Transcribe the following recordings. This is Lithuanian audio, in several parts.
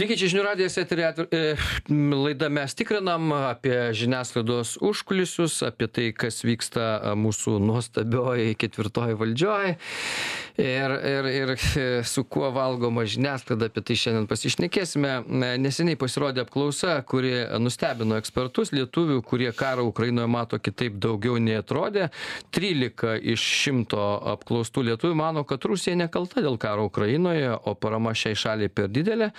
Sveiki, čia žinių radijas, eterė, e, laida mes tikrinam apie žiniasklaidos užkulisius, apie tai, kas vyksta mūsų nuostabioji ketvirtoji valdžioji ir, ir, ir su kuo valgoma žiniasklaida, apie tai šiandien pasišnekėsime. Neseniai pasirodė apklausa, kuri nustebino ekspertus, lietuvių, kurie karą Ukrainoje mato kitaip daugiau nei atrodė. 13 iš 100 apklaustų lietuvių mano, kad Rusija nekalta dėl karo Ukrainoje, o parama šiai šaliai per didelė.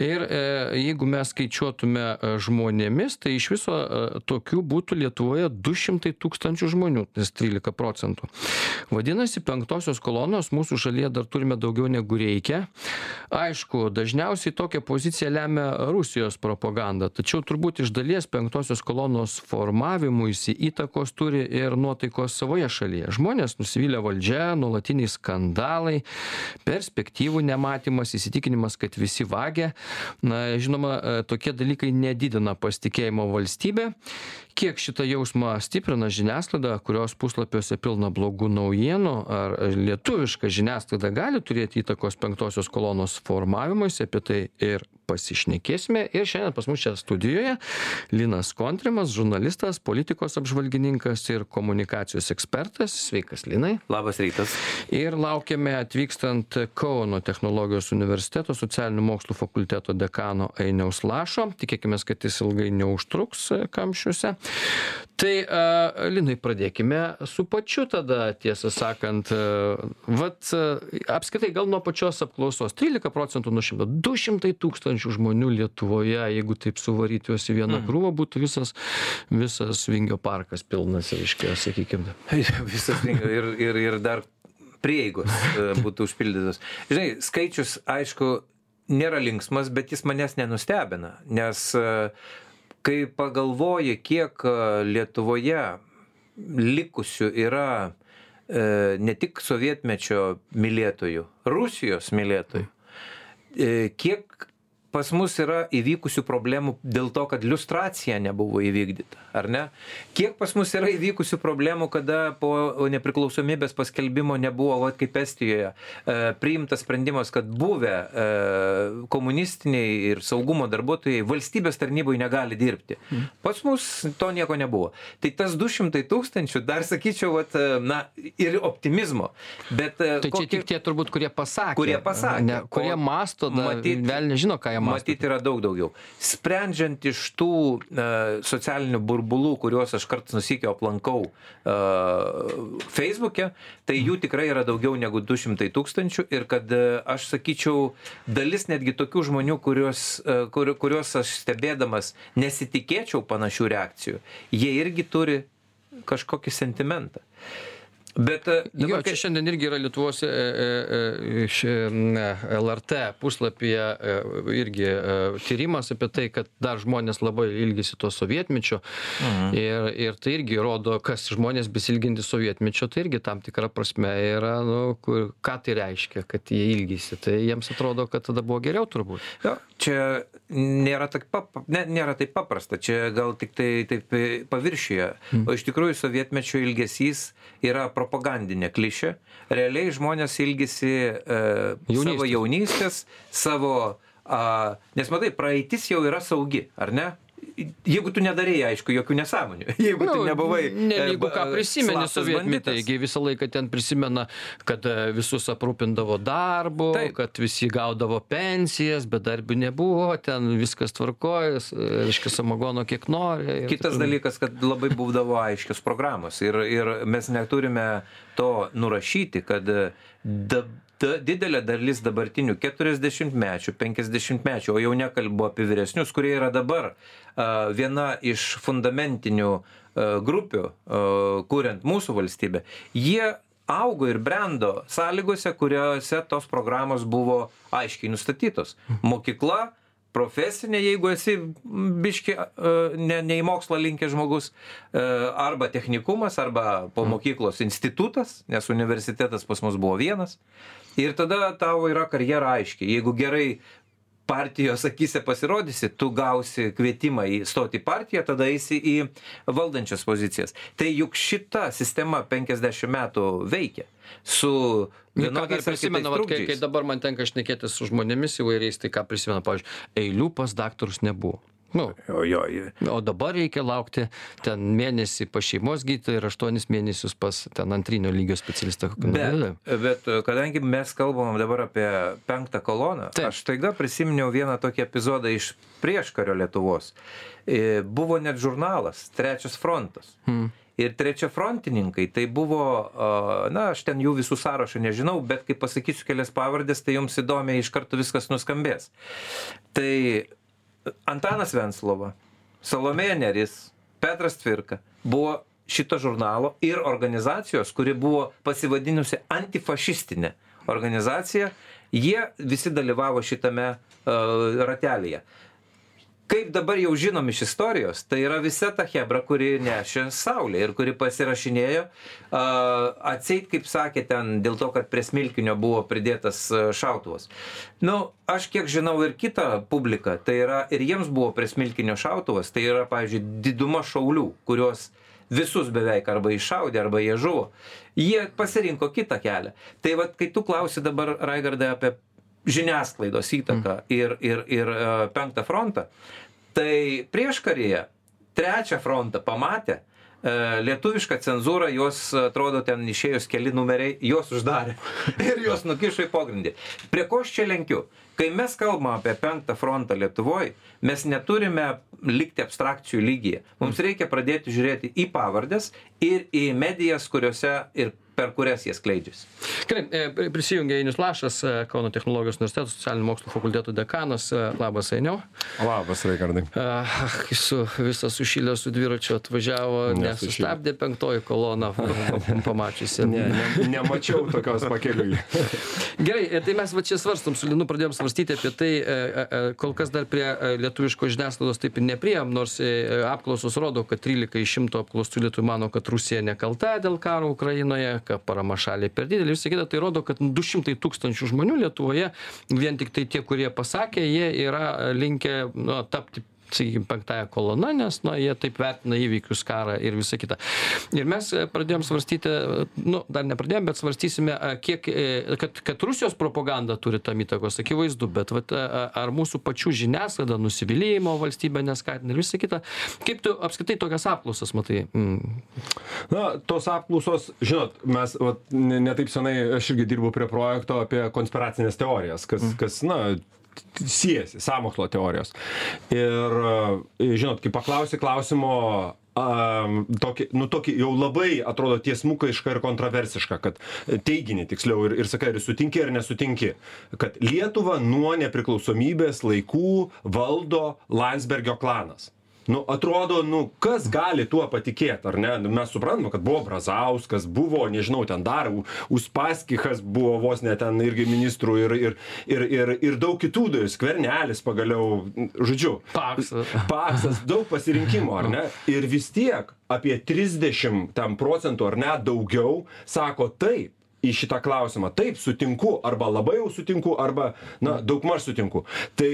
Ir e, jeigu mes skaičiuotume e, žmonėmis, tai iš viso e, tokių būtų Lietuvoje 200 tūkstančių žmonių, tas 13 procentų. Vadinasi, penktosios kolonos mūsų šalyje dar turime daugiau negu reikia. Aišku, dažniausiai tokią poziciją lemia Rusijos propaganda, tačiau turbūt iš dalies penktosios kolonos formavimuisi įtakos turi ir nuotaikos savoje šalyje. Žmonės nusivylę valdžia, nuolatiniai skandalai, perspektyvų nematymas, įsitikinimas, kad visi vagia, na žinoma tokie dalykai nedidina pasitikėjimo valstybe kiek šitą jausmą stiprina žiniasklaida kurios puslapiuose pilna blogų naujienų? Ar lietuviška žiniasklaida gali turėti įtakos penktosios kolonos formavimuisi? Apie tai ir pasišnekėsime. Ir šiandien pas mus čia studijoje linas kontrimas žurnalistas politikos apžvalgininkas ir komunikacijos ekspertas. Sveikas linai. Labas rytas. Ir laukiame atvykstant kauno technologijos universiteto socialinių mokslų fakulteto dekano ainiaus lašo. Tikėkimės kad jis ilgai neužtruks kamščiuose. Tai, uh, Linai, pradėkime su pačiu tada, tiesą sakant, uh, vat, uh, apskritai gal nuo pačios apklausos. 13 procentų nuo 100, 200 tūkstančių žmonių Lietuvoje, jeigu taip suvaryti juos į vieną mm. krūvą, būtų visas, visas Vingio parkas pilnas, reiškia, sakykime. Visas Vingio ir, ir, ir dar prieigos būtų užpildytos. Žinai, skaičius, aišku, nėra linksmas, bet jis manęs nenustebina, nes uh, kai pagalvoji kiek lietuvoje likusių yra e, ne tik sovietmečio mylėtojų rusijos mylėtojų e, kiek pas mus yra įvykusių problemų dėl to, kad liustracija nebuvo įvykdyta, ar ne? Kiek pas mus yra įvykusių problemų, kada po nepriklausomybės paskelbimo nebuvo, va, kaip Estijoje, e, priimtas sprendimas, kad buvę e, komunistiniai ir saugumo darbuotojai valstybės tarnyboje negali dirbti. Mhm. Pas mus to nieko nebuvo. Tai tas 200 tūkstančių, dar sakyčiau, vat, e, na, ir optimizmo. Bet, e, tai kokį, čia tik tie turbūt, kurie pasakė. Kurie pasakė. Ne, kurie masto, matyt, vėl nežino, ką jie matyt yra daug daugiau sprendžiant iš tų e, socialinių burbulų kuriuos aš karts nuo sykio aplankau e, feisbuke tai jų tikrai yra daugiau negu du šimtai tūkstančių. Ir kad e, aš sakyčiau dalis netgi tokių žmonių kuriuos kur kuriuos aš stebėdamas nesitikėčiau panašių reakcijų jie irgi turi kažkokį sentimentą Bet e, jo, čia šiandien irgi yra Lietuvos e, e, š, LRT puslapyje irgi tyrimas apie tai, kad dar žmonės labai ilgisi to sovietmečio. Mhm. Ir, ir tai irgi rodo, kas žmonės besilginti sovietmečio, tai irgi tam tikra prasme yra, nu, kur, ką tai reiškia, kad jie ilgisi. Tai jiems atrodo, kad tada buvo geriau turbūt. Jo, čia nėra taip, pap, ne, nėra taip paprasta, čia gal tik tai taip paviršyje. Mhm. O iš tikrųjų sovietmečio ilgesys yra propagandinė klišė. Realiai žmonės ilgisi e, jaunystės. savo jaunystės, savo... A, nes matai, praeitis jau yra saugi, ar ne? Jeigu tu nedarei, aišku, jokių nesąmonių, jeigu nu, tu nebuvai. Ne, e, jeigu ką prisimeni sovietmetį, taigi visą laiką ten prisimena, kad e, visus aprūpindavo darbu, Taip. kad visi gaudavo pensijas, bet darbių nebuvo, ten viskas tvarkojas, e, reiškia, samagono kiek nori. Kitas dalykas, kad labai būdavo aiškios programos ir, ir mes neturime to nurašyti, kad dabar ta didelė dalis dabartinių keturiasdešimtmečių penkiasdešimtmečių o jau nekalbu apie vyresnius kurie yra dabar a viena iš fundamentinių a grupių a kuriant mūsų valstybę jie augo ir brendo sąlygose kuriose tos programos buvo aiškiai nustatytos. Mokykla profesinė jeigu esi biškį ne ne į mokslą linkęs žmogus arba technikumas arba po mokyklos institutas nes universitetas pas mus buvo vienas ir tada tau yra karjera aiški. Jeigu gerai partijos akyse pasirodysi tu gausi kvietimą įstot į partiją tada eisi į valdančias pozicijas. Tai juk šita sistema penkiasdešim metų veikia. Su Nu, vienokiais ar prisimenu, vat, kai, kai dabar man tenka šnekėtis su žmonėmis įvairiais, tai ką prisimenu, pavyzdžiui, eilių pas daktarus nebuvo. Nu, jo jo o dabar reikia laukti ten mėnesį pas šeimos gydytoją ir aštuonis mėnesius pas ten antrinio lygio specialistą. Bet, bet kadangi mes kalbam dabar apie penktą koloną, aš taiga prisiminiau vieną tokį epizodą iš prieškario Lietuvos. E, Buvo net žurnalas Trečias frontas. Hmm. Ir trečia frontininkai, tai buvo, na, aš ten jų visų sąrašą nežinau, bet kai pasakysiu kelias pavardės, tai jums įdomiai iš karto viskas nuskambės. Tai Antanas Venslova, Salomėja Neris, Petras Tvirka buvo šito žurnalo ir organizacijos, kuri buvo pasivadinusi antifašistinė organizacija, jie visi dalyvavo šitame uh, ratelėje. Kaip dabar jau žinom iš istorijos, tai yra visa ta hebra, kuri nešė saulė ir kuri pasirašinėjo, uh, atseit, kaip sakė ten, dėl to, kad prie smilkinio buvo pridėtas šautuvas. Nu, aš kiek žinau ir kitą publiką, tai yra ir jiems buvo prie smilkinio šautuvas, tai yra, pavyzdžiui, diduma šaulių, kuriuos visus beveik arba iššaudė, arba jie žuvo. Jie pasirinko kitą kelią. Tai vad, kai tu klausi dabar, Raigardai, apie žiniasklaidos įtaką ir, ir, ir e, penktą frontą, tai prieškaryje trečią frontą pamatė, e, lietuviška cenzūra, jos atrodo ten išėjus keli numeriai, jos uždarė ir jos nukišo į pogrindį. Prie ko aš čia lenkiu? Kai mes kalbame apie penktą frontą Lietuvoje, mes neturime likti abstrakcijų lygyje. Mums reikia pradėti žiūrėti į pavardės ir į medijas, kuriuose ir per kurias jie skleidžiasi. Gerai, e, pri- prisijungė Einius Lašas, e, Kauno technologijos universiteto socialinių mokslų fakulteto dekanas. E, Labas, Einiau. Labas, Raigardai. Ah, Su, visas sušilęs su dviračiu atvažiavo, nesustabdė penktoji kolona, pamačiusi. Ne, ne, nemačiau tokios pakeliui. Gerai, tai mes va čia svarstom, su Linu pradėjom svarstyti apie tai, kol kas dar prie lietuviško žiniasklaidos taip ir nepriejom, nors apklausos rodo, kad 13 iš 100 apklaustų lietuvių mano, kad Rusija nekalta dėl karo Ukrainoje, kad parama šaliai per didelė, visą kitą, tai rodo, kad 200 tūkstančių žmonių Lietuvoje, vien tik tai tie, kurie pasakė, jie yra linkę nu, tapti sakykime, penktąją koloną, nes, na, jie taip vertina įvykius, karą ir visą kitą. Ir mes e, pradėjom svarstyti, e, nu, dar nepradėjom, bet svarstysime, e, kiek, kad, kad Rusijos propaganda turi tam įtakos, akivaizdu, bet vat, ar mūsų pačių žiniasklaida nusivylimą valstybė neskatina ir visą kitą. Kaip tu apskritai tokias apklausas matai? Mm. Na, tos apklausos, žinot, mes vat, ne, ne taip senai, aš irgi dirbu prie projekto apie konspiracinės teorijas, kas, mm. kas na, siejasi, samokslo teorijos. Ir, e, žinot, kai paklausi klausimo, um, tokį, nu, tokį jau labai atrodo tiesmukaišką ir kontroversišką, kad teiginį tiksliau ir, ir sakai, ar sutinki ar nesutinki, kad Lietuva nuo nepriklausomybės laikų valdo Landsbergio klanas. Nu, atrodo, nu, kas gali tuo patikėti, ar ne? Nu, Mes suprantame, kad buvo Brazauskas, buvo, nežinau, ten dar, Uspaskichas buvo vos net ten irgi ministrų ir, ir, ir, ir, ir daug kitų, skvernelis pagaliau, žodžiu. Paksas. Paksas, daug pasirinkimo, ar ne? Ir vis tiek apie 30 ten procentų ar net daugiau sako taip į šitą klausimą. Taip, sutinku, arba labai jau sutinku, arba, na, daugmaž sutinku. Tai,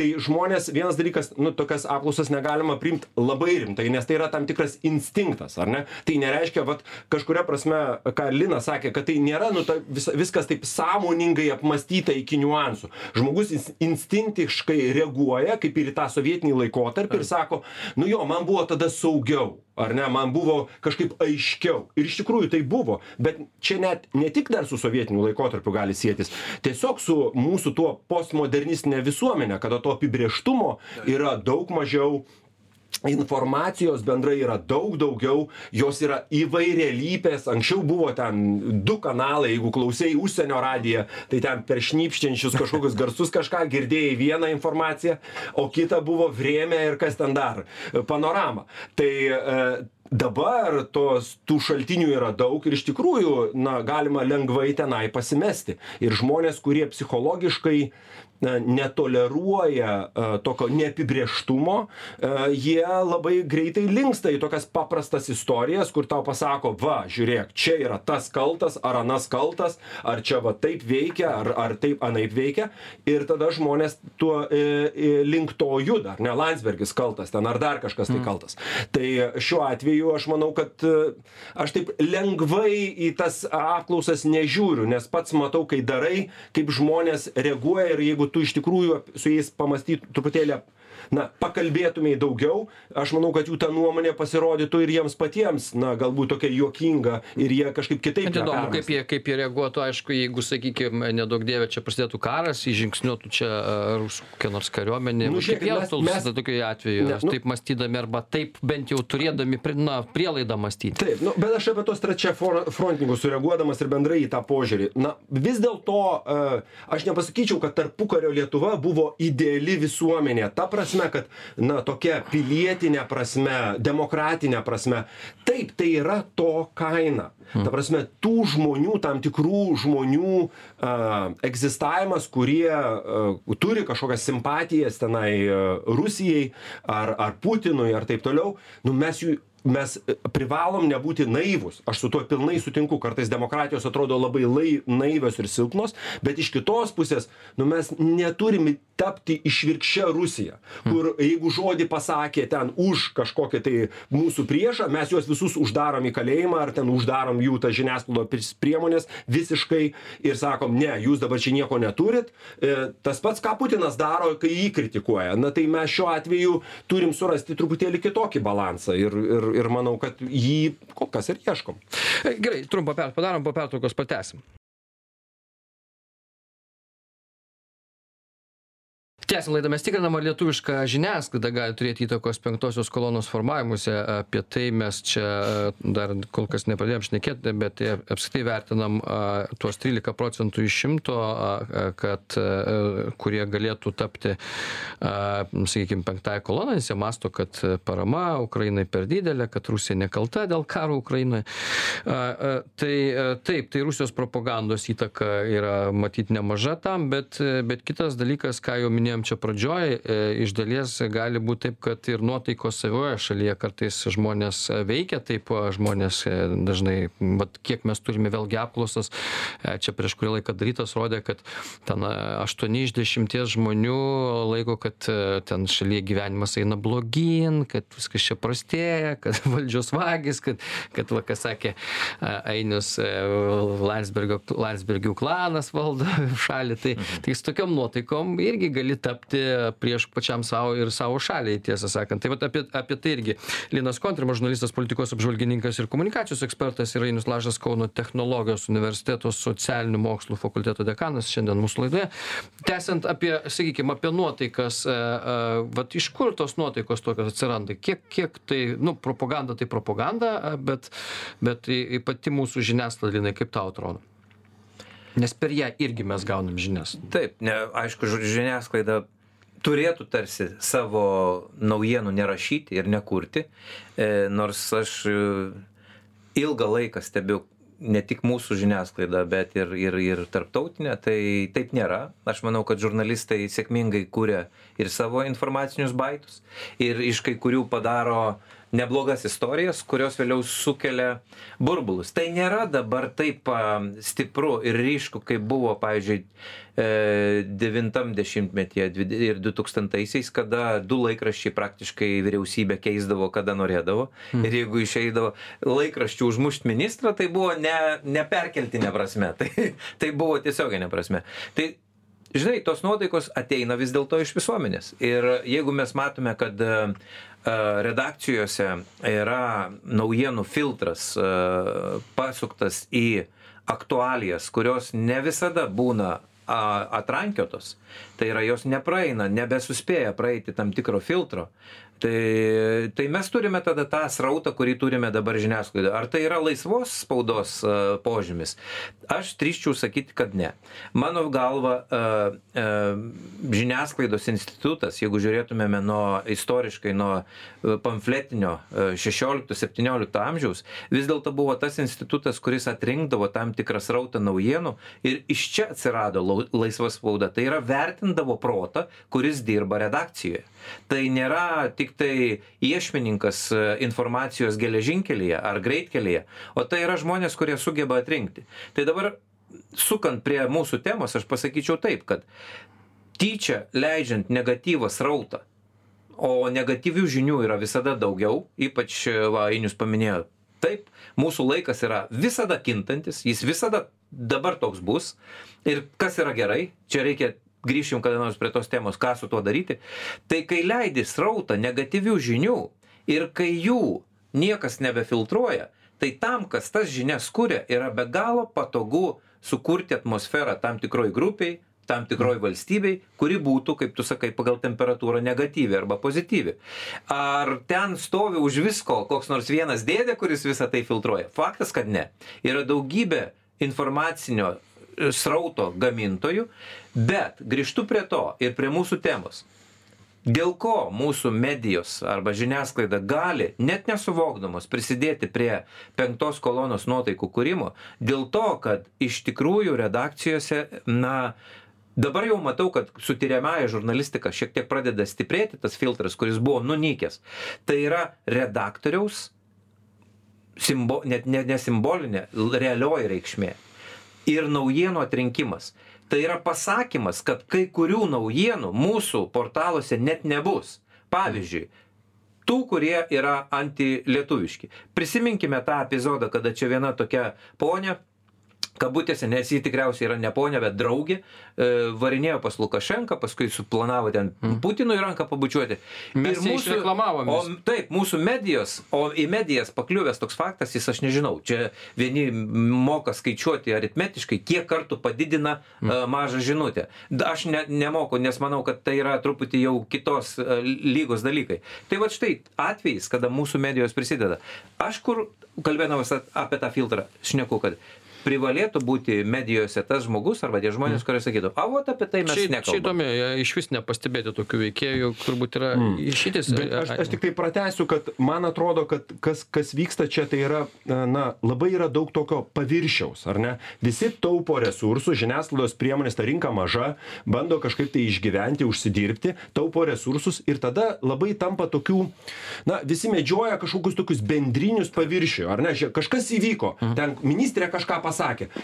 tai žmonės, vienas dalykas, nu, tokias apklausas negalima priimti labai rimtai, nes tai yra tam tikras instinktas, ar ne? Tai nereiškia, kad kažkuria prasme, ką Lina sakė, kad tai nėra, nu, ta, vis, viskas taip sąmoningai apmastyta iki niuansų. Žmogus ins- instinktiškai reaguoja, kaip ir į tą sovietinį laikotarpį ir sako, nu jo, man buvo tada saugiau. Ar ne, man buvo kažkaip aiškiau. Ir iš tikrųjų tai buvo. Bet čia net ne tik dar su sovietiniu laikotarpiu gali sėtis, tiesiog su mūsų tuo postmodernistinė visuomenė, kada to apibrieštumo yra daug mažiau, informacijos bendrai yra daug daugiau, jos yra įvairialypės, anksčiau buvo ten du kanalai, jeigu klausėjai užsienio radiją, tai ten per šnipščiančius kažkokius garsus kažką girdėjai vieną informaciją, o kita buvo vrėmė ir kas ten dar, panorama. Tai e, dabar tos tų šaltinių yra daug ir iš tikrųjų, na, galima lengvai tenai pasimesti. Ir žmonės, kurie psichologiškai na, netoleruoja a, tokio neapibrieštumo, a, jie labai greitai linksta į tokias paprastas istorijas, kur tau pasako, va, žiūrėk, čia yra tas kaltas, ar anas kaltas, ar čia va taip veikia, ar, ar taip anaip veikia. Ir tada žmonės tuo e, e, link to juda, ar ne Landsbergis kaltas ten, ar dar kažkas tai kaltas. Tai šiuo atveju aš manau, kad e, aš taip lengvai į tas apklausas nežiūriu, nes pats matau, kai darai, kaip žmonės reaguoja ir jeigu tu iš tikrųjų su jais pamastytum truputėlį na pakalbėtumei daugiau aš manau kad jų ta nuomonė pasirodytų ir jiems patiems na galbūt tokia juokinga ir jie kažkaip kitaip įdomu, kaip jie, kaip jie reaguotų, aišku, jeigu, sakykime, nedaug dievė čia prasidėtų karas, įžingsniuotų čia a, rusų kokia nors kariuomenė. Nu, Nu, jie mes- mes- tokiu atveju, Ne, nu- taip mąstydami arba taip bent jau turėdami na, prielaidą mąstyti. Taip, nu, bet aš apie tos trečia for- frontininkus sureaguodamas ir bendrai į tą požiūrį. Na, vis dėlto uh, aš nepasakyčiau, kad tarpukario Lietuva buvo ideali visuomenė. Ta prasme, kad, na, tokia pilietinė prasme, demokratinė prasme. Taip, tai yra to kaina. Ta prasme, tų žmonių, tam tikrų žmonių uh, egzistavimas, kurie turi kažkokias simpatijas tenai Rusijai ar, ar Putinui ar taip toliau, nu, mes jų mes e, privalom nebūti naivūs. Aš su tuo pilnai sutinku. Kartais demokratijos atrodo labai lai naivios ir silpnos bet iš kitos pusės nu mes neturim tapti išvirkščia rusija kur jeigu žodį pasakė ten už kažkokį tai mūsų priešą mes juos visus uždarom į kalėjimą ar ten uždarom jų tas žiniasklaidos priemones visiškai ir sakom ne jūs dabar čia nieko neturit. E, tas pats ką putinas daro kai jį kritikuoja. Na tai mes šiuo atveju turim surasti truputėlį kitokį balansą ir ir ir manau kad jį kol kas ir ieškom Gerai, trumpą per, padarom, po pertraukos pratęsim. Tęsim laidą mes tikrinam, ar lietuviška žiniasklaida gali turėti įtakos penktosios kolonos formavimuose. Apie tai mes čia e, dar kol kas nepradėjom šnekėti, bet e, apskritai vertinam a, tuos 13 procentų iš šimto, a, a, kad, a, kurie galėtų tapti, sakykime, penktąją koloną, nes jie masto, kad parama Ukrainai per didelė, kad Rusija nekalta dėl karo Ukrainoje. A, a, Tai a, taip, tai Rusijos propagandos įtaka yra matyti nemaža tam, bet, e, bet kitas dalykas, ką jau minėjom čia pradžioj, e, iš dalies gali būti taip, kad ir nuotaikos savoje šalyje kartais žmonės e, veikia, taip žmonės e, dažnai, vat, kiek mes turime vėlgi apklausas, čia prieš kurį laiką darytas rodė, kad ten 8 iš 10 žmonių laiko, kad ten šalyje gyvenimas eina blogyn, kad viskas čia prastėja, kad valdžios vagis, kad, kad va, kas sakė, Ainius Landsbergio, Landsbergių klanas valdo šalį, tai, tai su tokiom nuotaikom irgi gali tapti prieš pačiam savo ir savo šaliai, tiesą sakant. Tai vat apie, apie tai irgi Linas Kontrimas, žurnalistas, politikos apžvalgininkas ir komunikacijos ekspertas ir Ainius Lažas Kauno technologijos universiteto socialinių mokslų fakulteto dekanas šiandien mūsų laidoje. Tęsiant apie, sakykime, apie nuotaikas, e, e, vat iš kur tos nuotaikos tokios atsiranda? Kiek, kiek tai, nu, propaganda tai propaganda, bet, bet pati mūsų žiniasklaida, Linai, kaip tau atrodo? Nes per ją irgi mes gaunam žinias. Taip, ne, aišku, žiniasklaida turėtų tarsi savo naujienų nerašyti ir nekurti, e, nors aš e, ilgą laiką stebiu ne tik mūsų žiniasklaidą, bet ir, ir, ir tarptautinę, tai taip nėra. Aš manau, kad žurnalistai sėkmingai kūrė ir savo informacinius baitus, ir iš kai kurių padaro neblogas istorijas, kurios vėliau sukelia burbulus. Tai nėra dabar taip stipru ir ryšku, kaip buvo, pavyzdžiui, e, 90-metyje dvid- ir 2000-aisiais, kada du laikraščiai praktiškai vyriausybė keisdavo, kada norėdavo. Ir jeigu išeidavo laikraščių užmušti ministrą, tai buvo ne, neperkeltinė prasme, tai, tai buvo tiesioginė prasme. Tai žinai, tos nuotaikos ateina vis dėlto iš visuomenės. Ir jeigu mes matome, kad e, e, redakcijose yra naujienų filtras e, pasuktas į aktualijas, kurios ne visada būna atrankiotos, tai yra jos nepraeina, nebesuspėja praeiti tam tikro filtro, tai, tai mes turime tada tą srautą, kurį turime dabar žiniasklaidoje. Ar tai yra laisvos spaudos a, požymis? Aš drįščiau sakyti, kad ne. Mano galva, a, a, žiniasklaidos institutas, jeigu žiūrėtumėme nuo istoriškai nuo pamfletinio a, 16-17 amžiaus, vis dėlto buvo tas institutas, kuris atrinkdavo tam tikrą srautą naujienų ir iš čia atsirado laisva spauda. Tai yra vertinama įvardindavo protą, kuris dirba redakcijoje. Tai nėra tik tai iešmininkas e, informacijos geležinkelyje ar greitkelyje, o tai yra žmonės, kurie sugeba atrinkti. Tai dabar, sukant prie mūsų temos, aš pasakyčiau taip, kad tyčia leidžiant negatyvą srautą, o negatyvių žinių yra visada daugiau, ypač, va, Ainius paminėjo, taip, mūsų laikas yra visada kintantis, jis visada dabar toks bus. Ir kas yra gerai, čia reikia grįšim kada nors prie tos temos, ką su tuo daryti, tai kai leidi srautą negatyvių žinių ir kai jų niekas nebefiltruoja, tai tam, kas tas žinias kuria, yra be galo patogu sukurti atmosferą tam tikroj grupiai, tam tikroj valstybei, kuri būtų, kaip tu sakai, pagal temperatūrą negatyvi arba pozityvi. Ar ten stovi už visko koks nors vienas dėdė, kuris visą tai filtruoja? Faktas, kad ne. Yra daugybė informacinio srauto gamintojų, bet grįžtu prie to ir prie mūsų temos. Dėl ko mūsų medijos arba žiniasklaida gali, net nesuvokdamos, prisidėti prie penktos kolonos nuotaikų kūrimo, dėl to, kad iš tikrųjų redakcijose, na, dabar jau matau, kad su tyriamąja žurnalistika šiek tiek pradeda stiprėti tas filtras, kuris buvo nunykęs. Tai yra redaktoriaus simbo, net ne, ne simbolinė, realioji reikšmė. Ir naujienų atrinkimas. Tai yra pasakymas, kad kai kurių naujienų mūsų portaluose net nebus. Pavyzdžiui, tų, kurie yra antilietuviški. Prisiminkime tą epizodą, kada čia viena tokia ponė kabutėse, nes ji tikriausiai yra ne ponė, bet draugė, e, varinėjo pas Lukašenką, paskui suplanavo ten Putinui ranką pabučiuoti. Mes išreklamavom O, vis. taip, mūsų medijos, o į medijas pakliuvęs toks faktas, jis aš nežinau, čia vieni moka skaičiuoti aritmetiškai, kiek kartų padidina mm. mažą žinutę. Aš ne, nemoku, nes manau, kad tai yra truputį jau kitos e, lygos dalykai. Tai va štai atvejais, kada mūsų medijos prisideda. Aš kur, kalbėdamas apie tą filtrą, šneku, kad privalėtų būti medijose tas žmogus arba tie žmonės, kurie sakytų, a, vat apie tai mes Čia, čia nekalbame. įdomi, iš vis nepastebėti tokių veikėjų, turbūt yra išeitis. Bet aš, aš tik tai pratęsiu, kad man atrodo, kad kas, kas vyksta čia, tai yra, na, labai yra daug tokio paviršiaus, ar ne? Visi taupo resursų, žiniasklaidos priemonės, ta rinka maža, bando kažkaip tai išgyventi, užsidirbti, taupo resursus ir tada labai tampa tokių, na, visi medžioja kažkokius tokius bendrinius paviršių, ar ne? Kažkas įvyko, ten ministrė kažką pasakė.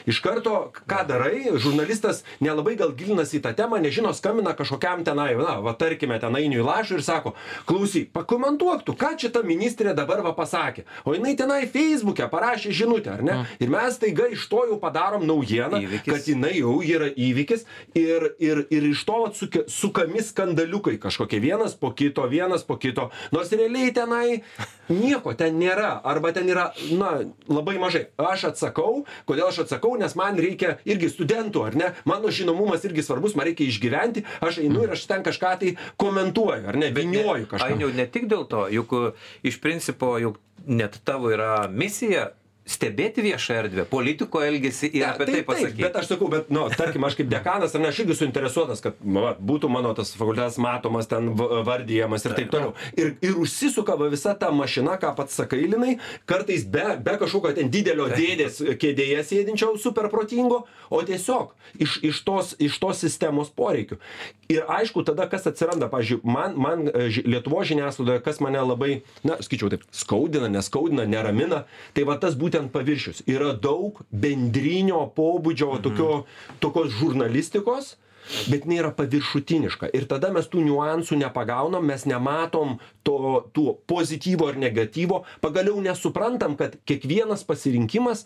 Iš karto, ką darai, žurnalistas nelabai gal gilinasi į tą temą, nežino, skambina kažkokiam tenai, na, va tarkime, tenai į lašą ir sako, klausyk, pakomentuok tu, ką čia ta ministrė dabar va pasakė. O jinai tenai Facebook'e parašė žinutę, ar ne? Ir mes taiga iš to jau padarom naujieną, kad jinai jau yra įvykis ir, ir, ir iš to vat suke- sukami skandaliukai kažkokie vienas po kito, vienas po kito. Nors realiai tenai nieko ten nėra, arba ten yra, na, labai mažai. Aš atsakau, kodėl aš atsakau, nes man reikia irgi studentų, ar ne? Mano žinomumas irgi svarbus, man reikia išgyventi, aš einu ir aš ten kažką tai komentuoju, ar ne? Vinioju kažką. Ainiau, ne tik dėl to, juk iš principo, juk net tavo yra misija stebėti viešą erdvę, politiko elgesį ir apie tai pasakyti. Bet aš sakau, bet, nu, tarkim, aš kaip dekanas, ar ne, aš irgi suinteresuotas, kad va, būtų mano tas fakultetas matomas, ten v- vardijamas ir taip toliau. Ir, ir užsisuka va visa ta mašina, ką pats sakai, Linai, kartais be, be kažkokio ten didelio dėdės kėdėje sėdinčio super protingo, o tiesiog iš, iš, tos, iš tos sistemos poreikių. Ir aišku, tada kas atsiranda, pažiūrėjau, man, man e, ži- Lietuvo žiniasklaidoje, kas mane labai, na, skaičiau taip, skaudina, neskaudina, neramina, tai va tas būtent paviršius. Yra daug bendrinio pobūdžio mhm. tokio, tokios žurnalistikos, bet jinai yra paviršutiniška. Ir tada mes tų niuansų nepagaunam, mes nematom to, tų pozityvo ar negatyvo, pagaliau nesuprantam, kad kiekvienas pasirinkimas,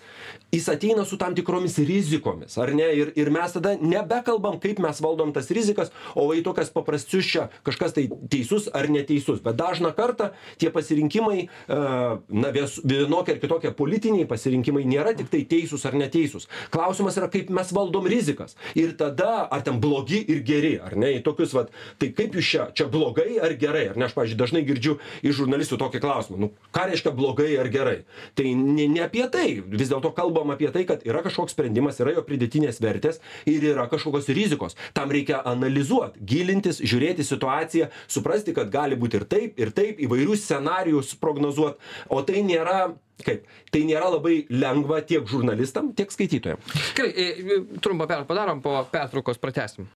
jis ateina su tam tikromis rizikomis, ar ne? Ir, ir mes tada nebekalbam, kaip mes valdom tas rizikas, o va į tokias paprasčius čia kažkas tai teisus ar neteisus. Bet dažna kartą tie pasirinkimai, e, na, vies- vienokie ar kitokie politiniai pasirinkimai nėra tik tai teisūs ar neteisūs. Klausimas yra, kaip mes valdom rizikas. Ir tada, ar ten blogi ir geri, ar ne, į tokius, vat, tai kaip jūs čia, čia blogai ar gerai, ar ne, aš, pavyzdžiui, dažnai girdžiu iš žurnalistų tokį klausimą, nu, ką reiškia blogai ar gerai. Tai ne, ne apie tai, vis dėlto kalbam apie tai, kad yra kažkoks sprendimas, yra jo pridėtinės vertės ir yra kažkokios rizikos. Tam reikia analizuoti, gilintis, žiūrėti situaciją, suprasti, kad gali būti ir taip, ir taip, įvairius scenarius prognozuoti, o tai nėra kaip tai nėra labai lengva tiek žurnalistam tiek skaitytojam Gerai, e, trumpą per padarom, po pertraukos pratęsim.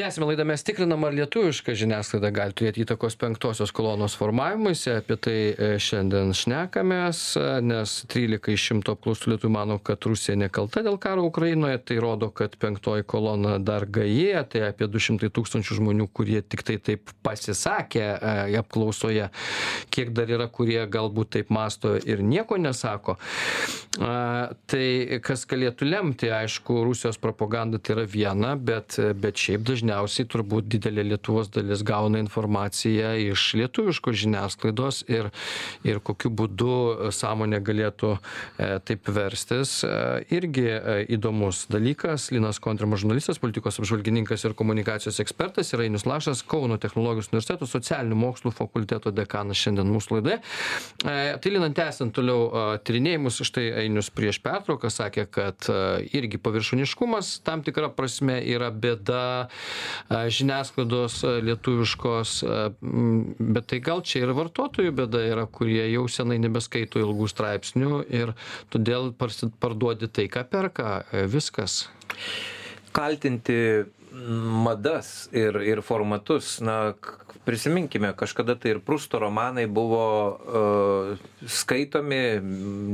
Tęsiame laidą. Mes tikrinam ar lietuviška žiniasklaida gali turėti įtakos penktosios kolonos formavimuisi. Apie tai e, šiandien šnekamės e, nes trylika iš šimto apklaustų lietuvių mano kad rusija nekalta dėl karo ukrainoje. Tai rodo kad penktoji kolona dar gaji. Tai apie du šimtai tūkstančių žmonių kurie tiktai taip pasisakė e, apklausoje. Kiek dar yra kurie galbūt taip mąsto ir nieko nesako. Tai kas galėtų lemti aišku rusijos propaganda tai yra viena bet bet šiaip dažniausiai turbūt didelė lietuvos dalis gauna informaciją iš lietuviškos žiniasklaidos ir ir kokiu būdu sąmonė galėtų e, taip verstis. E, irgi e, įdomus dalykas. Linas kontrimas žurnalistas politikos apžvalgininkas ir komunikacijos ekspertas ir ainius lašas kauno technologijos universiteto socialinių mokslų fakulteto dekanas šiandien mūsų laidoje. Tai linai tęsiant toliau tyrinėjimus štai ainius prieš pertrauką sakė kad irgi paviršutiniškumas tam tikra prasme yra bėda žiniasklaidos lietuviškos bet tai gal čia ir vartotojų bėda yra kurie jau senai nebeskaito ilgų straipsnių ir todėl parduodi tai ką perka viskas. Kaltinti madas ir ir formatus na prisiminkime kažkada tai ir prusto romanai buvo uh, skaitomi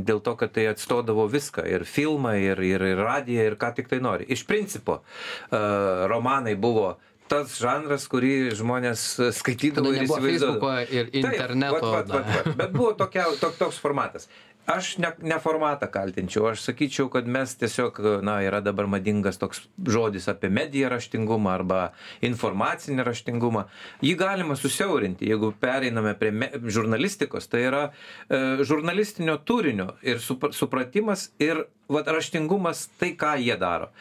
dėl to kad tai atstodavo viską ir filmą ir ir ir radiją ir ką tik tai nori iš principo uh, romanai buvo tas žanras, kurį žmonės skaitydavo ir įsivaizduodavo. Ir interneto. Taip, vat, vat, vat, vat. Bet buvo tokia, tok, toks formatas aš ne ne formatą kaltinčiau aš sakyčiau kad mes tiesiog na yra dabar madingas toks žodis apie mediją raštingumą arba informacinį raštingumą. Jį galima susiaurinti jeigu pereiname prie me žurnalistikos tai yra e, žurnalistinio turinio ir sup supratimas ir vat raštingumas tai ką jie daro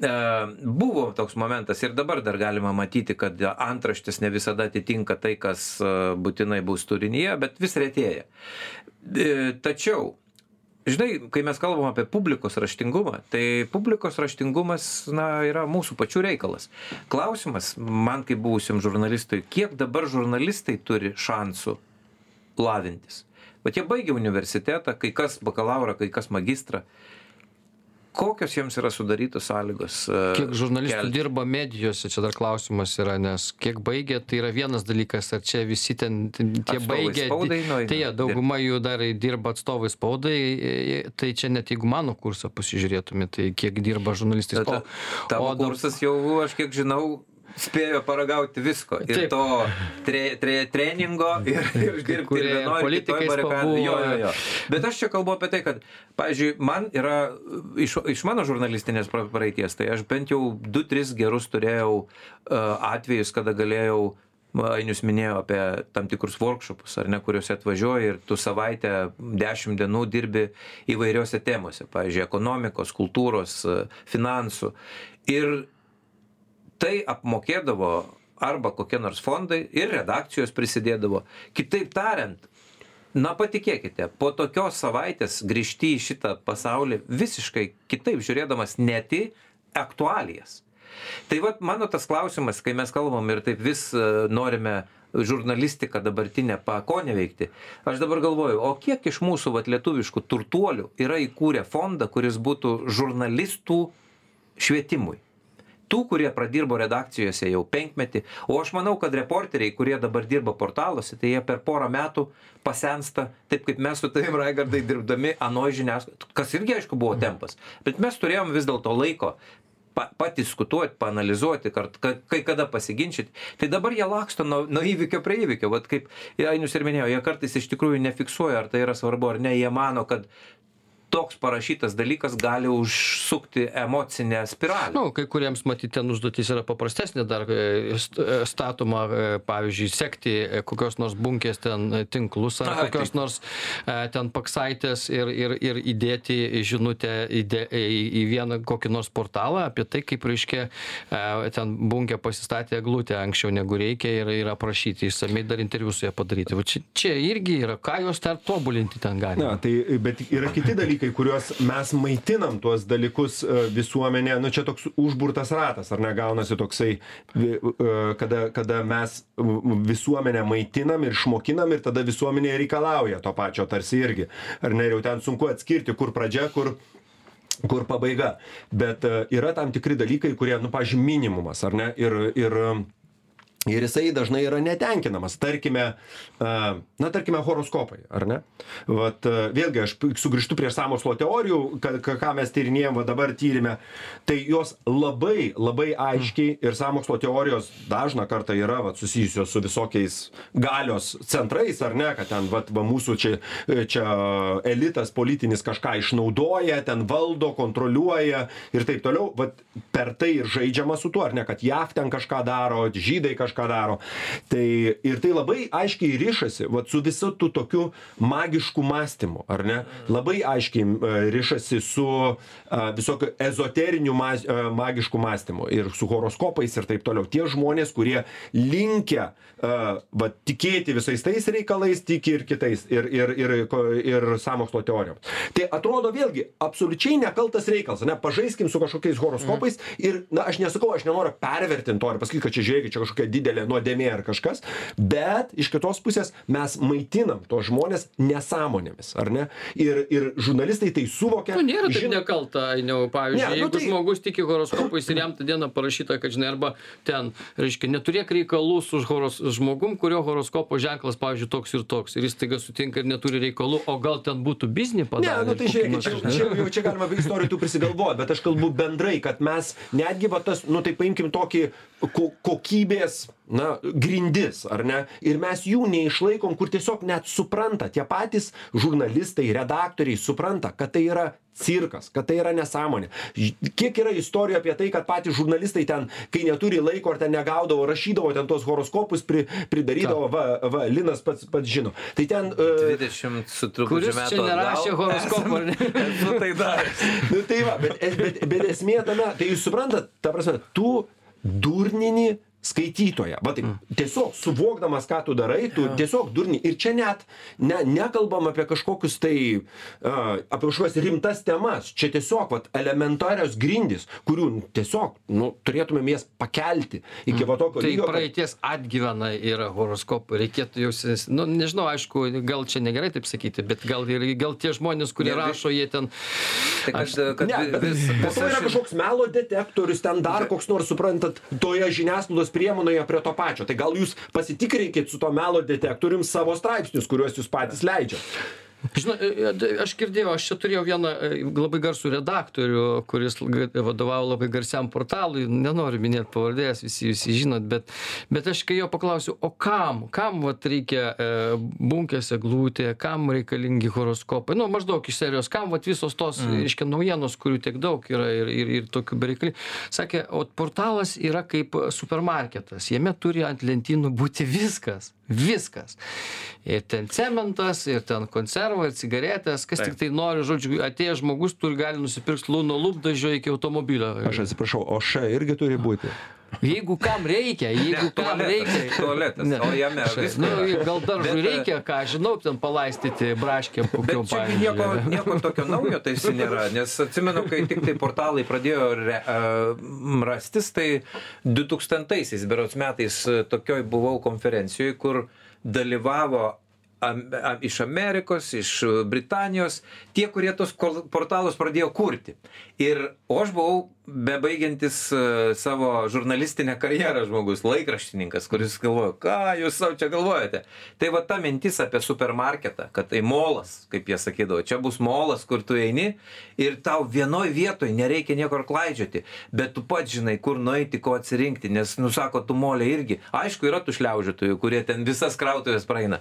buvo toks momentas ir dabar dar galima matyti kad antraštės ne visada atitinka tai kas e, būtinai bus turinyje bet vis retėja E, tačiau, žinai, kai mes kalbam apie publikos raštingumą, tai publikos raštingumas, na, yra mūsų pačių reikalas. Klausimas, man kaip buvusiam žurnalistui, kiek dabar žurnalistai turi šansų lavintis. Bet jie baigia universitetą, kai kas bakalaurą, kai kas magistrą kokios jiems yra sudarytos sąlygos e, kiek žurnalistų dirba medijose čia dar klausimas yra nes kiek baigė tai yra vienas dalykas ar čia visi ten tie baigę tai jie dauguma jų dar dirba atstovais spaudai tai čia net jeigu mano kursą pasižiūrėtumėt tai kiek dirba žurnalistai o tavo kursas jau aš kiek žinau spėjo paragauti visko. Ir Taip. to tre, tre, treningo, ir, ir dirbti ir vienoj, barikadai. Jo, jo, jo. Bet aš čia kalbu apie tai, kad, pavyzdžiui, man yra iš, iš mano žurnalistinės praeities, tai aš bent jau 2-3 gerus turėjau uh, atvejus, kada galėjau Ainius minėjo apie tam tikrus workshopus, ar ne, kuriuose atvažiuoji ir tu savaitę, dešimt dienų dirbi įvairiose temose, pavyzdžiui, ekonomikos, kultūros, finansų. Ir tai apmokėdavo arba kokie nors fondai ir redakcijos prisidėdavo. Kitaip tariant, na patikėkite, po tokios savaitės grįžti į šitą pasaulį visiškai kitaip žiūrėdamas net į aktualijas. Tai vad mano tas klausimas, kai mes kalbam ir taip vis e, norime žurnalistiką dabartinę pa ko neveikti. Aš dabar galvoju, o kiek iš mūsų vat, lietuviškų turtuolių yra įkūrę fondą, kuris būtų žurnalistų švietimui tų kurie pradirbo redakcijose jau penkmetį o aš manau kad reporteriai kurie dabar dirba portaluose tai jie per porą metų pasensta taip kaip mes su tavim raigardai dirbdami anoj žiniasklaidoj kas irgi aišku buvo tempas bet mes turėjom vis dėlto laiko pa padiskutuot paanalizuoti kart ka kai kada pasiginčyt tai dabar jie laksto nuo nuo įvykio prie įvykio vat kaip ainius ir minėjo jie kartais iš tikrųjų nefiksuoja ar tai yra svarbu ar ne jie mano kad toks parašytas dalykas gali užsukti emocinę spiralę. Na, nu, kai kuriems matyti ten užduotis yra paprastesnė, dar e, e, statoma, e, pavyzdžiui, sekti kokios nors bunkės ten tinklus ar kokios nors ten paksaitės ir, ir, ir įdėti žinutę įdė, į, į vieną kokį nors portalą apie tai, kaip reiškia ten bunkė pasistatė glūtę anksčiau negu reikia ir, ir aprašyti išsamei dar interviu su ją padaryti. Va čia, čia irgi yra, ką jos dar tobulinti ten galima. Na, tai, bet yra kiti dalykai dalykai kuriuos mes maitinam tuos dalykus e, visuomenė nu čia toks užburtas ratas ar ne gaunasi toksai e, kada kada mes visuomenę maitinam ir išmokinam ir tada visuomenė reikalauja to pačio tarsi irgi ar ne ir jau ten sunku atskirti kur pradžia kur kur pabaiga. Bet e, yra tam tikri dalykai, kurie, nu, pažiūrėjau, minimumas, ar ne? Ir, ir Ir jisai dažnai yra netenkinamas. Tarkime, na, tarkime, horoskopai, ar ne? Vat, vėlgi, aš sugrįžtu prie samokslo teorijų, ką mes tyrinėjom, va dabar tyrime. Tai jos labai, labai aiškiai ir samokslo teorijos dažna kartą yra va, susijusios su visokiais galios centrais, ar ne, kad ten va, va, mūsų čia, čia elitas politinis kažką išnaudoja, ten valdo, kontroliuoja ir taip toliau. Va, per tai ir žaidžiama su tuo, ar ne, kad JAV ten kažką daro, žydai kažką kažką daro. Tai ir tai labai aiškiai rišasi, va, su visu tu tokiu magišku mąstymu, ar ne? Labai aiškiai uh, rišasi su uh, visokiu ezoteriniu uh, magišku mąstymu ir su horoskopais ir taip toliau. Tie žmonės, kurie linkia va, tikėti visais tais reikalais, tiki ir kitais, ir, ir, ir, ir samokslo teorijom. Tai atrodo vėlgi absoliučiai nekaltas reikalas, ne? Pažaiskim su kažkokiais horoskopais mm. ir, na, aš nesakau, aš nenoriu pervertinti to ir pasakyti, kad čia žiūrėkit, čia kažkokia didelė nuodėmė ar kažkas, bet iš kitos pusės mes maitinam tos žmonės nesąmonėmis, ar ne? Ir, ir žurnalistai tai suvokia. Nu, nėra taip žin... nekalta, Ainiau, pavyzdžiui, ne, nu, jeigu tai... žmogus tiki horoskopais ir jam tą dieną parašyta, kad, žinai, arba ten, reiškia, neturėk reikalų su horos, žmogum, kurio horoskopo ženklas, pavyzdžiui, toks ir toks, ir jis taiga sutinka ir neturi reikalų, o gal ten būtų biznį padarę. Ne, nu tai žiūrėkit, čia, čia, jau čia galima istorijų tų prisigalvoti, bet aš kalbu bendrai, kad mes netgi va tas, nu tai paimkim tokį ko kokybės na grindis ar ne? Ir mes jų neišlaikom kur tiesiog net supranta tie patys žurnalistai redaktoriai supranta kad tai yra cirkas kad tai yra nesąmonė. Kiek yra istorijų apie tai kad patys žurnalistai ten kai neturi laiko ar ten negaudavo rašydavo ten tuos horoskopus pri pridarydavo va va linas pats pats žino. Tai ten e, dvidešimt su trupučiu metų čia nerašė horoskopų ar ne? Esu tai daręs. Nu tai va bet bet bet esmė tame tai jūs suprantat ta prasme tu durnini skaitytoją. Va taip mm. tiesiog suvokdamas ką tu darai tu tiesiog durni. Ir čia net ne nekalbam apie kažkokius tai a apie kažkokias rimtas temas. Čia tiesiog vat elementarios grindys kurių tiesiog nu turėtumėm jas pakelti iki va tokio tai praeities atgyvena yra horoskopai. Reikėtų jau senes nu nežinau aišku gal čia negerai taip sakyti bet gal ir gal tie žmonės kurie rašo jie ten tai kad kad ne bet po to yra kažkoks melo detektorius ten dar koks nors suprantat toje žiniasklaidos žiniasklaidos priemonėje prie to pačio. Tai gal jūs pasitikrinkit su tuo melo detektorium savo straipsnius kuriuos jūs patys leidžiat žinot e, e, aš girdėjau aš čia turėjau vieną e, labai garsų redaktorių kuris vadovavo labai garsiam portalui. Nenoriu minėt pavardės visi jūs jį žinot bet bet aš kai jo paklausiau o kam kam vat reikia bunkės eglutė kam reikalingi horoskopai? Nu maždaug iš serijos kam vat visos tos mm. reiškia naujienos kurių tiek daug yra ir ir ir tokių bereikali sakė ot portalas yra kaip supermarketas. Jame turi ant lentynų būti viskas viskas. Ir ten cementas ir ten konservai ir cigaretės. Kas tiktai nori žodžiu atėjęs žmogus turi gali nusipirkt nuo lūpdažio iki automobilio. Aš atsiprašau o š irgi turi būti Jeigu kam reikia, jeigu ne, kam reikia. Tualetas, ne. o jame viskas. Nu, gal daržui reikia, ką žinau, ten palaistyti braškėm kokiom pavyzdžiui. Nieko, nieko tokio naujo tai nėra, nes atsimenu, kai tik tai portalai pradėjo re, uh, rastis, tai 2000-aisiais, berots metais, tokioj buvau konferencijoje, kur dalyvavo iš Amerikos, iš Britanijos, tie, kurie tos portalus pradėjo kurti. Ir o aš buvau bebaigiantis e, savo žurnalistinę karjerą žmogus, laikraštininkas, kuris galvoja, ką jūs savo čia galvojate. Tai va ta mintis apie supermarketą, kad tai molas, kaip jie sakydavo, čia bus molas, kur tu eini ir tau vienoj vietoj nereikia niekur klaidžioti, bet tu pats žinai, kur nueiti, ko atsirinkti, nes, nusako, tu molė irgi. Aišku, yra tų šliaužytojų, kurie ten visas krautuvės praeina.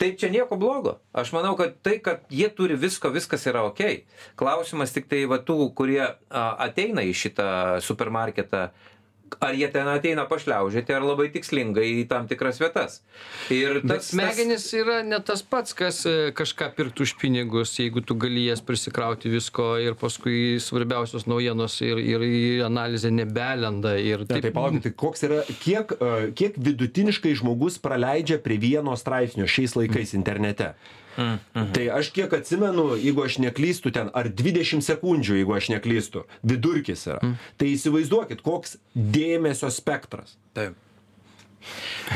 Tai čia nieko blogo. Aš manau, kad tai, kad jie turi visko, viskas yra ok. Klausimas tik tai va tų, kurie a, ateina iš šitą supermarketą ar jie ten ateina pašliaužioti, ar labai tikslingai į tam tikras vietas. Ir tas, Bet smegenis tas... yra ne tas pats, kas e, kažką pirktų už pinigus, jeigu tu gali jas prisikrauti visko ir paskui svarbiausios naujienos ir, ir į analizę nebelenda. Ir taip, taip palaukite, koks yra, kiek, e, kiek vidutiniškai žmogus praleidžia prie vieno straipsnio šiais laikais internete? Mm, mhm. Tai aš kiek atsimenu, jeigu aš neklystu ten, ar 20 sekundžių, jeigu aš neklystu, vidurkis yra. Mm. Tai įsivaizduokit, koks dėmesio spektras. Taip.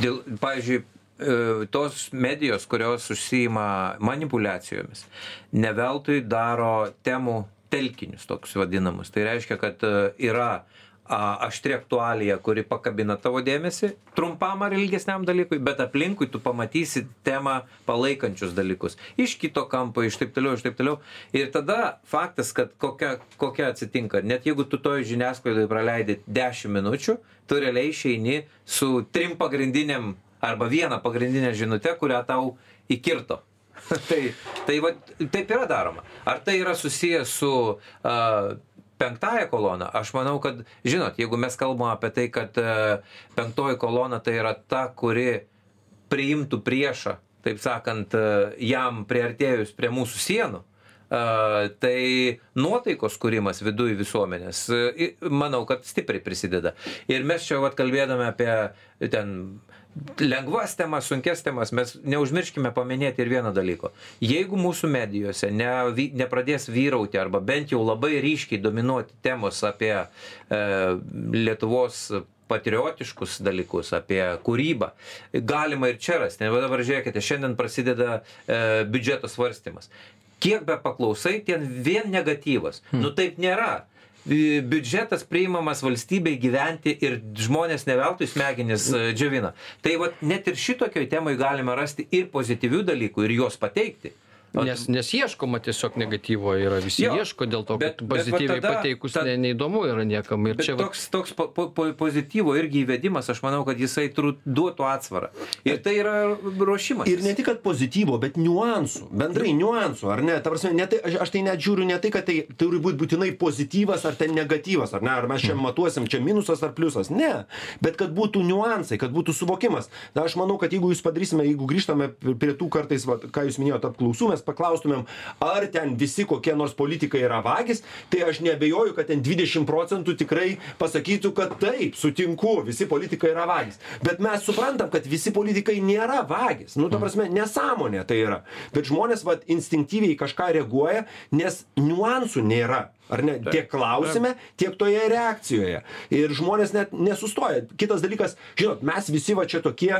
Dėl, pavyzdžiui, e, tos medijos, kurios užsijima manipulacijomis, neveltui daro temų telkinius tokius vadinamus. Tai reiškia, kad e, yra a, aštri aktualija, kuri pakabina tavo dėmesį trumpam ar ilgesniam dalykui, bet aplinkui tu pamatysi temą palaikančius dalykus. Iš kito kampo, iš taip toliau, iš taip toliau. Ir tada faktas, kad kokia, kokia atsitinka, net jeigu tu toje žiniasklaidoje praleidai 10 minučių, tu realiai išeini su trim pagrindiniam arba viena pagrindinė žinutė, kurią tau įkirto. tai, tai va, taip yra daroma. Ar tai yra susijęs su uh, penktąją koloną. Aš manau kad žinot jeigu mes kalbam apie tai kad e, penktoji kolona tai yra ta kuri priimtų priešą taip sakant e, jam priartėjus prie mūsų sienų a, tai nuotaikos kūrimas viduj visuomenės e, manau kad stipriai prisideda. Ir mes čia vat kalbėdami apie ten lengvas temas, sunkes temas, mes neužmirškime paminėti ir vieno dalyko. Jeigu mūsų medijose ne, nepradės vyrauti arba bent jau labai ryškiai dominuoti temos apie e, Lietuvos patriotiškus dalykus, apie kūrybą. Galima ir čia rasti. Va dabar žiūrėkite, šiandien prasideda e, biudžeto svarstymas. Kiek be paklausai, ten vien negatyvas. Hmm. Nu taip nėra biudžetas priimamas valstybei gyventi ir žmonės ne veltui smegenis e, džiovina. Tai vat net ir šitokioj temai galima rasti ir pozityvių dalykų ir juos pateikti. Nes, nes ieškoma tiesiog negatyvo yra, visi jo, ieško dėl to, kad pozityviai bet tada, pateikus ta, ne, neįdomu yra niekam. Ir čia toks, toks po, po, pozityvo irgi įvedimas, aš manau, kad jisai tru, duotų atsvarą. Ir tai yra ruošimas. Ir ne tik, kad pozityvo, bet niuansų, bendrai niuansų, ar ne? Ta prasme, ne tai, aš, aš tai net žiūriu ne tai, kad tai turi būti būtinai pozityvas ar ten negatyvas, ar ne? Ar mes čia hmm. matuosim, čia minusas ar pliusas. Ne. Bet kad būtų niuansai, kad būtų suvokimas. Na, aš manau, kad jeigu jūs padarysime, jeigu grįžtame prie tų kartais, va, ką jūs minėjote, apklausų, mes paklaustumėm, ar ten visi kokie nors politikai yra vagis, tai aš nebejoju, kad ten 20 procentų tikrai pasakytų, kad taip, sutinku, visi politikai yra vagis. Bet mes suprantam, kad visi politikai nėra vagis. Nu, ta prasme, nesąmonė tai yra. Bet žmonės, vad, instinktyviai kažką reaguoja, nes niuansų nėra. Ar ne? Taip. Tiek klausime, tiek toje reakcijoje. Ir žmonės net nesustoja. Kitas dalykas, žinot, mes visi va čia tokie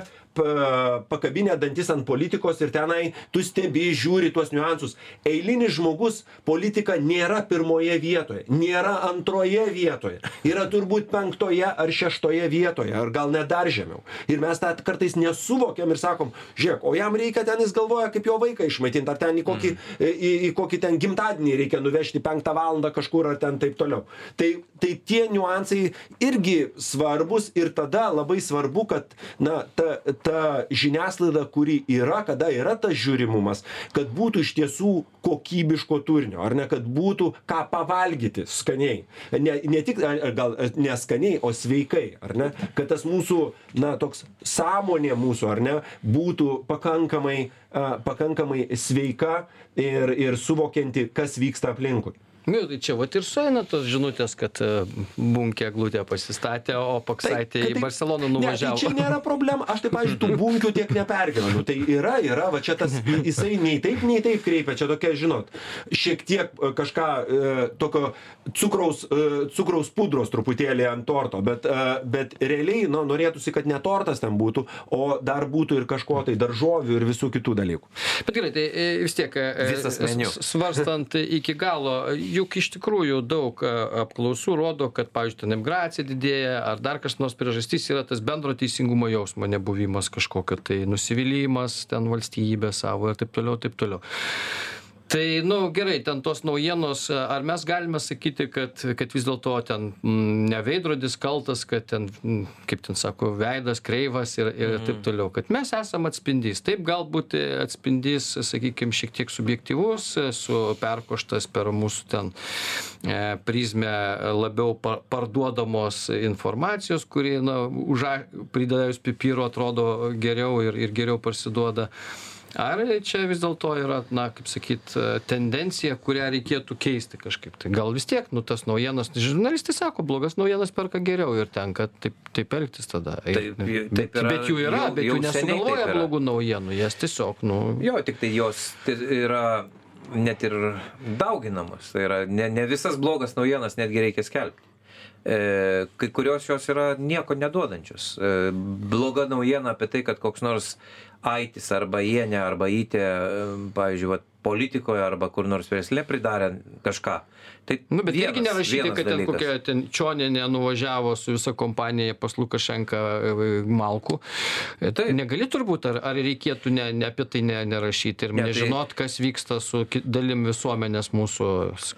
pakabinę dantis ant politikos ir tenai tu stebi, žiūri tuos niuansus. Eilinis žmogus politika nėra pirmoje vietoje, nėra antroje vietoje, yra turbūt penktoje ar šeštoje vietoje, ar gal net dar žemiau. Ir mes tą kartais nesuvokiam ir sakom, žiūrėk, o jam reikia ten, jis galvoja, kaip jo vaiką išmaitinti, ar ten į kokį, mm. į, į kokį ten gimtadienį reikia nuvežti penktą valandą kažkur ar ten taip toliau. Tai, tai tie niuansai irgi svarbus ir tada labai svarbu, kad na, ta, ta žiniasklaida, kuri yra, kada yra tas žiūrimumas, kad būtų iš tiesų kokybiško turinio, ar ne, kad būtų ką pavalgyti skaniai. Ne, ne tik, gal neskaniai, o sveikai, ar ne, kad tas mūsų, na, toks sąmonė mūsų, ar ne, būtų pakankamai, uh, pakankamai sveika ir, ir suvokianti, kas vyksta aplinkui. Nu, tai čia vat ir sueina tos žinutės, kad e, bunkė glūtė pasistatė, o paksaitė tai, į nuvažiavo. Ne, tai čia nėra problema, aš tai, pavyzdžiui, tų bunkių tiek nepergyvenu. Tai yra, yra, va čia tas, jisai nei taip, nei taip kreipia, čia tokia, žinot, šiek tiek e, kažką e, tokio cukraus, cukraus pudros truputėlį ant torto, bet, bet realiai, nu, norėtųsi, kad ne tortas ten būtų, o dar būtų ir kažko tai daržovių ir visų kitų dalykų. Bet gerai, tai vis tiek, e, svarstant iki galo, juk iš tikrųjų daug apklausų rodo kad pavyzdžiui ten emigracija didėja ar dar kas nors priežastis yra tas bendro teisingumo jausmo nebuvimas kažkokio tai nusivylimas ten valstybe savo ir taip toliau taip toliau tai nu gerai ten tos naujienos ar mes galime sakyti kad kad vis dėlto ten ne veidrodis kaltas kad ten kaip ten sako veidas kreivas ir ir taip mhm. toliau kad mes esam atspindys taip galbūt atspindys sakykim šiek tiek subjektyvus su perkoštas per mūsų ten e, prizmę labiau pa parduodamos informacijos kuri na uža pridėjus pipiro atrodo geriau ir ir geriau parsiduoda ar čia vis dėlto yra na kaip sakyt tendencija kurią reikėtų keisti kažkaip tai? Gal vis tiek nu tas naujienas žurnalistai sako blogas naujienas perka geriau ir tenka taip taip elgtis tada. Taip, yra, bet jų yra bet jų nesugalvoja blogų naujienų jas tiesiog nu. Jo tiktai jos yra net ir dauginamos. Tai yra ne ne visas blogas naujienas netgi reikia skelbti kai kurios jos yra nieko neduodančios. E, bloga naujiena apie tai, kad koks nors aitis arba jienė arba įtė, e, pavyzdžiui, vat, politikoje arba kur nors versle pridarė kažką. Tai Nu, bet vienas- irgi nerašyti, kad ten dalykas. kokia ten Čioninė nuvažiavo su visa kompanija pas Lukašenką e, Malkų. E, Tai negali turbūt, ar, ar reikėtų ne, ne apie tai ne, nerašyti ir Ne, tai- nežinot, kas vyksta su dalim visuomenės mūsų,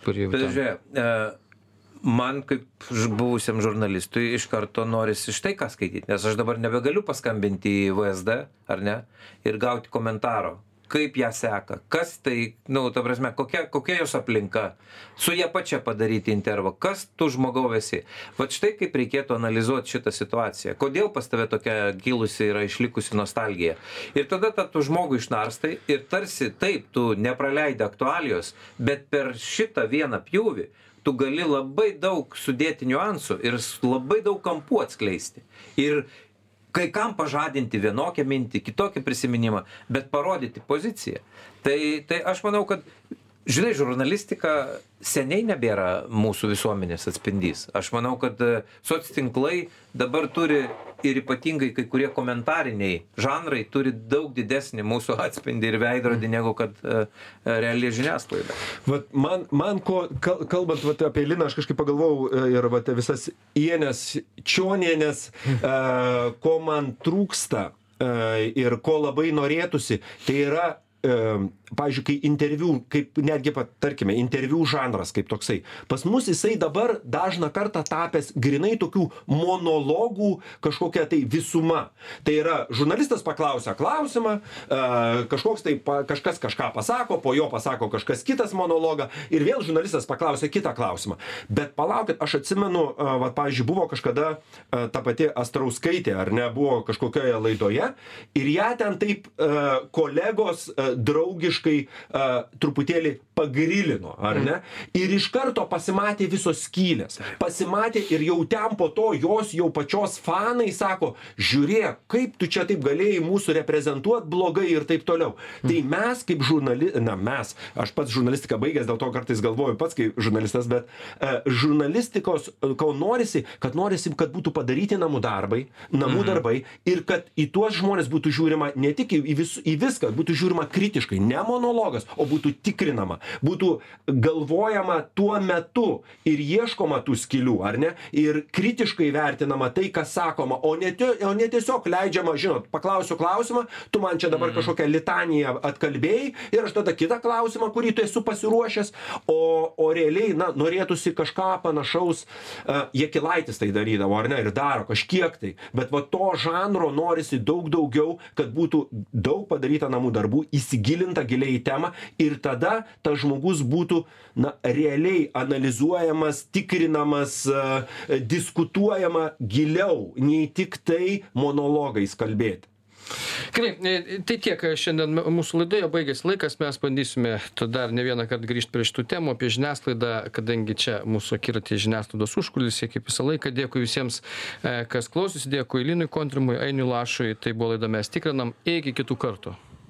kuri... Bet žiūrėk, e, man kaip buvusiam žurnalistui iš karto norisi štai ką skaityti, nes aš dabar nebegaliu paskambinti į VSD, ar ne, ir gauti komentaro, kaip ją seka, kas tai, nu, ta prasme, kokia, kokia jos aplinka, su ją pačia padaryti intervą, kas tu žmogau esi. Va štai kaip reikėtų analizuoti šitą situaciją, kodėl pas tave tokia gilusi yra išlikusi nostalgija. Ir tada ta, tu žmogų išnarstai ir tarsi taip, tu nepraleidai aktualijos, bet per šitą vieną pjūvį tu gali labai daug sudėti niuansų ir labai daug kampų atskleisti. Ir kai kam pažadinti vienokią mintį, kitokį prisiminimą, bet parodyti poziciją. Tai, tai aš manau, kad, žinai, žurnalistika seniai nebėra mūsų visuomenės atspindys. Aš manau, kad e, soc tinklai dabar turi ir ypatingai kai kurie komentariniai žanrai turi daug didesnį mūsų atspindį ir veidrodį negu kad e, e, reali žiniasklaida. Vat man, man ko, kal- kalbant vat, apie Liną, aš kažkaip pagalvojau ir vat, visas ienės, čionienės, e, ko man trūksta e, ir ko labai norėtųsi, tai yra pavyzdžiui, kai interviu, kaip netgi, tarkime, interviu žanras kaip toksai, pas mus jisai dabar dažną kartą tapęs grinai tokių monologų kažkokia tai visuma. Tai yra, žurnalistas paklausia klausimą, e, kažkoks tai, kažkas kažką pasako, po jo pasako kažkas kitas monologą ir vėl žurnalistas paklausia kitą klausimą. Bet palaukit, aš atsimenu, e, va, pavyzdžiui, buvo kažkada e, ta pati Astrauskaitė, ar ne, buvo kažkokioje laidoje ir ją ten taip kolegos draugiškai e, truputėlį pagrilino, ar ne? Ir iš karto pasimatė visos skylės. Pasimatė ir jau ten po to jos jau pačios fanai sako, žiūrėk, kaip tu čia taip galėjai mūsų reprezentuoti blogai ir taip toliau. Tai mes kaip žurnalistai, na mes, aš pats žurnalistiką baigęs, dėl to kartais galvoju pats kaip žurnalistas, bet e, žurnalistikos, e, ko norisi, kad norisi, kad būtų padaryti namų darbai, namų mhm. darbai ir kad į tuos žmonės būtų žiūrima ne tik į, į, vis, į viską, būtų žiūrima kritiškai, ne monologas, o būtų tikrinama, būtų galvojama tuo metu ir ieškoma tų skilių, ar ne, ir kritiškai vertinama tai, kas sakoma, o ne, tie- o ne tiesiog leidžiama, žinot, paklausiu klausimą, tu man čia dabar kažkokią litaniją atkalbėjai ir aš tada kitą klausimą, kurį tu esi pasiruošęs, o, o realiai, na, norėtųsi kažką panašaus, uh, Jekilaitis tai darydavo, ar ne, ir daro kažkiek tai, bet va to žanro norisi daug daugiau, kad būtų daug padaryta namų darbų, įsigilinta giliai į temą ir tada tas žmogus būtų, na, realiai analizuojamas, tikrinamas, uh, diskutuojama giliau, nei tik tai monologais kalbėti. Gerai, e, tai tiek šiandien m- mūsų laidoje baigėsi laikas, mes bandysime dar ne vieną kartą grįžti prie šitų temų apie žiniasklaidą, kadangi čia mūsų akiratė žiniasklaidos užkulisė, kaip visą laiką. Dėkui visiems, e, kas klausėsi, dėkui Linui Kontrimui, Ainiui Lašui, tai buvo laida mes tikrinam, iki kitų kartų.